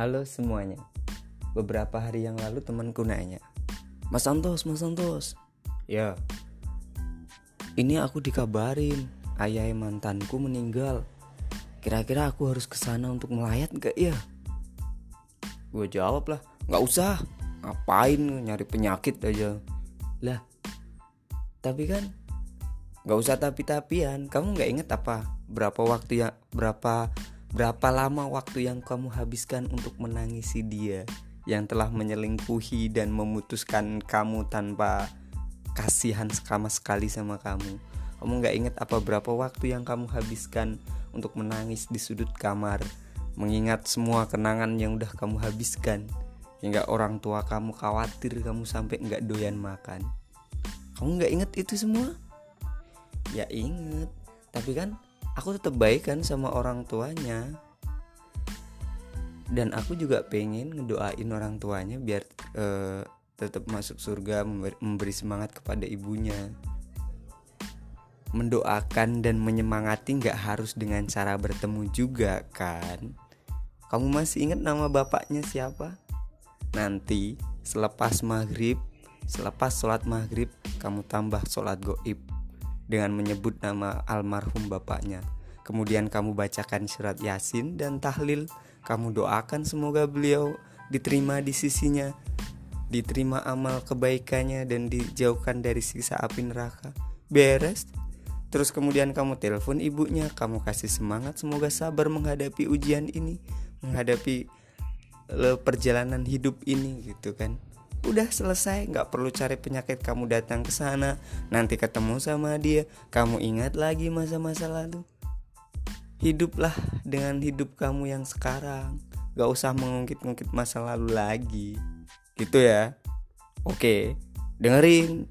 Halo semuanya. Beberapa hari yang lalu temanku nanya, Mas Santos, Mas Santos. Ya. Ini aku dikabarin ayah mantanku meninggal. Kira-kira aku harus ke sana untuk melayat gak ya? Gue jawab lah, nggak usah. Ngapain nyari penyakit aja? Lah, tapi kan nggak usah tapi-tapian. Kamu nggak inget apa? Berapa waktu ya? Berapa Berapa lama waktu yang kamu habiskan untuk menangisi dia yang telah menyelingkuhi dan memutuskan kamu tanpa kasihan sama sekali sama kamu? Kamu gak ingat apa berapa waktu yang kamu habiskan untuk menangis di sudut kamar, mengingat semua kenangan yang udah kamu habiskan, hingga orang tua kamu khawatir kamu sampai nggak doyan makan. Kamu nggak inget itu semua? Ya inget, tapi kan aku tetap baik kan sama orang tuanya. Dan aku juga pengen ngedoain orang tuanya biar uh, tetap masuk surga memberi, memberi semangat kepada ibunya. Mendoakan dan menyemangati nggak harus dengan cara bertemu juga kan? Kamu masih ingat nama bapaknya siapa? Nanti selepas maghrib selepas sholat maghrib kamu tambah sholat goib dengan menyebut nama almarhum bapaknya. Kemudian kamu bacakan surat Yasin dan tahlil. Kamu doakan semoga beliau diterima di sisinya, diterima amal kebaikannya dan dijauhkan dari siksa api neraka. Beres. Terus kemudian kamu telepon ibunya, kamu kasih semangat semoga sabar menghadapi ujian ini, menghadapi eh, perjalanan hidup ini gitu kan udah selesai nggak perlu cari penyakit kamu datang ke sana. Nanti ketemu sama dia kamu ingat lagi masa-masa lalu. Hiduplah dengan hidup kamu yang sekarang. Gak usah mengungkit-ungkit masa lalu lagi. Gitu ya. Oke dengerin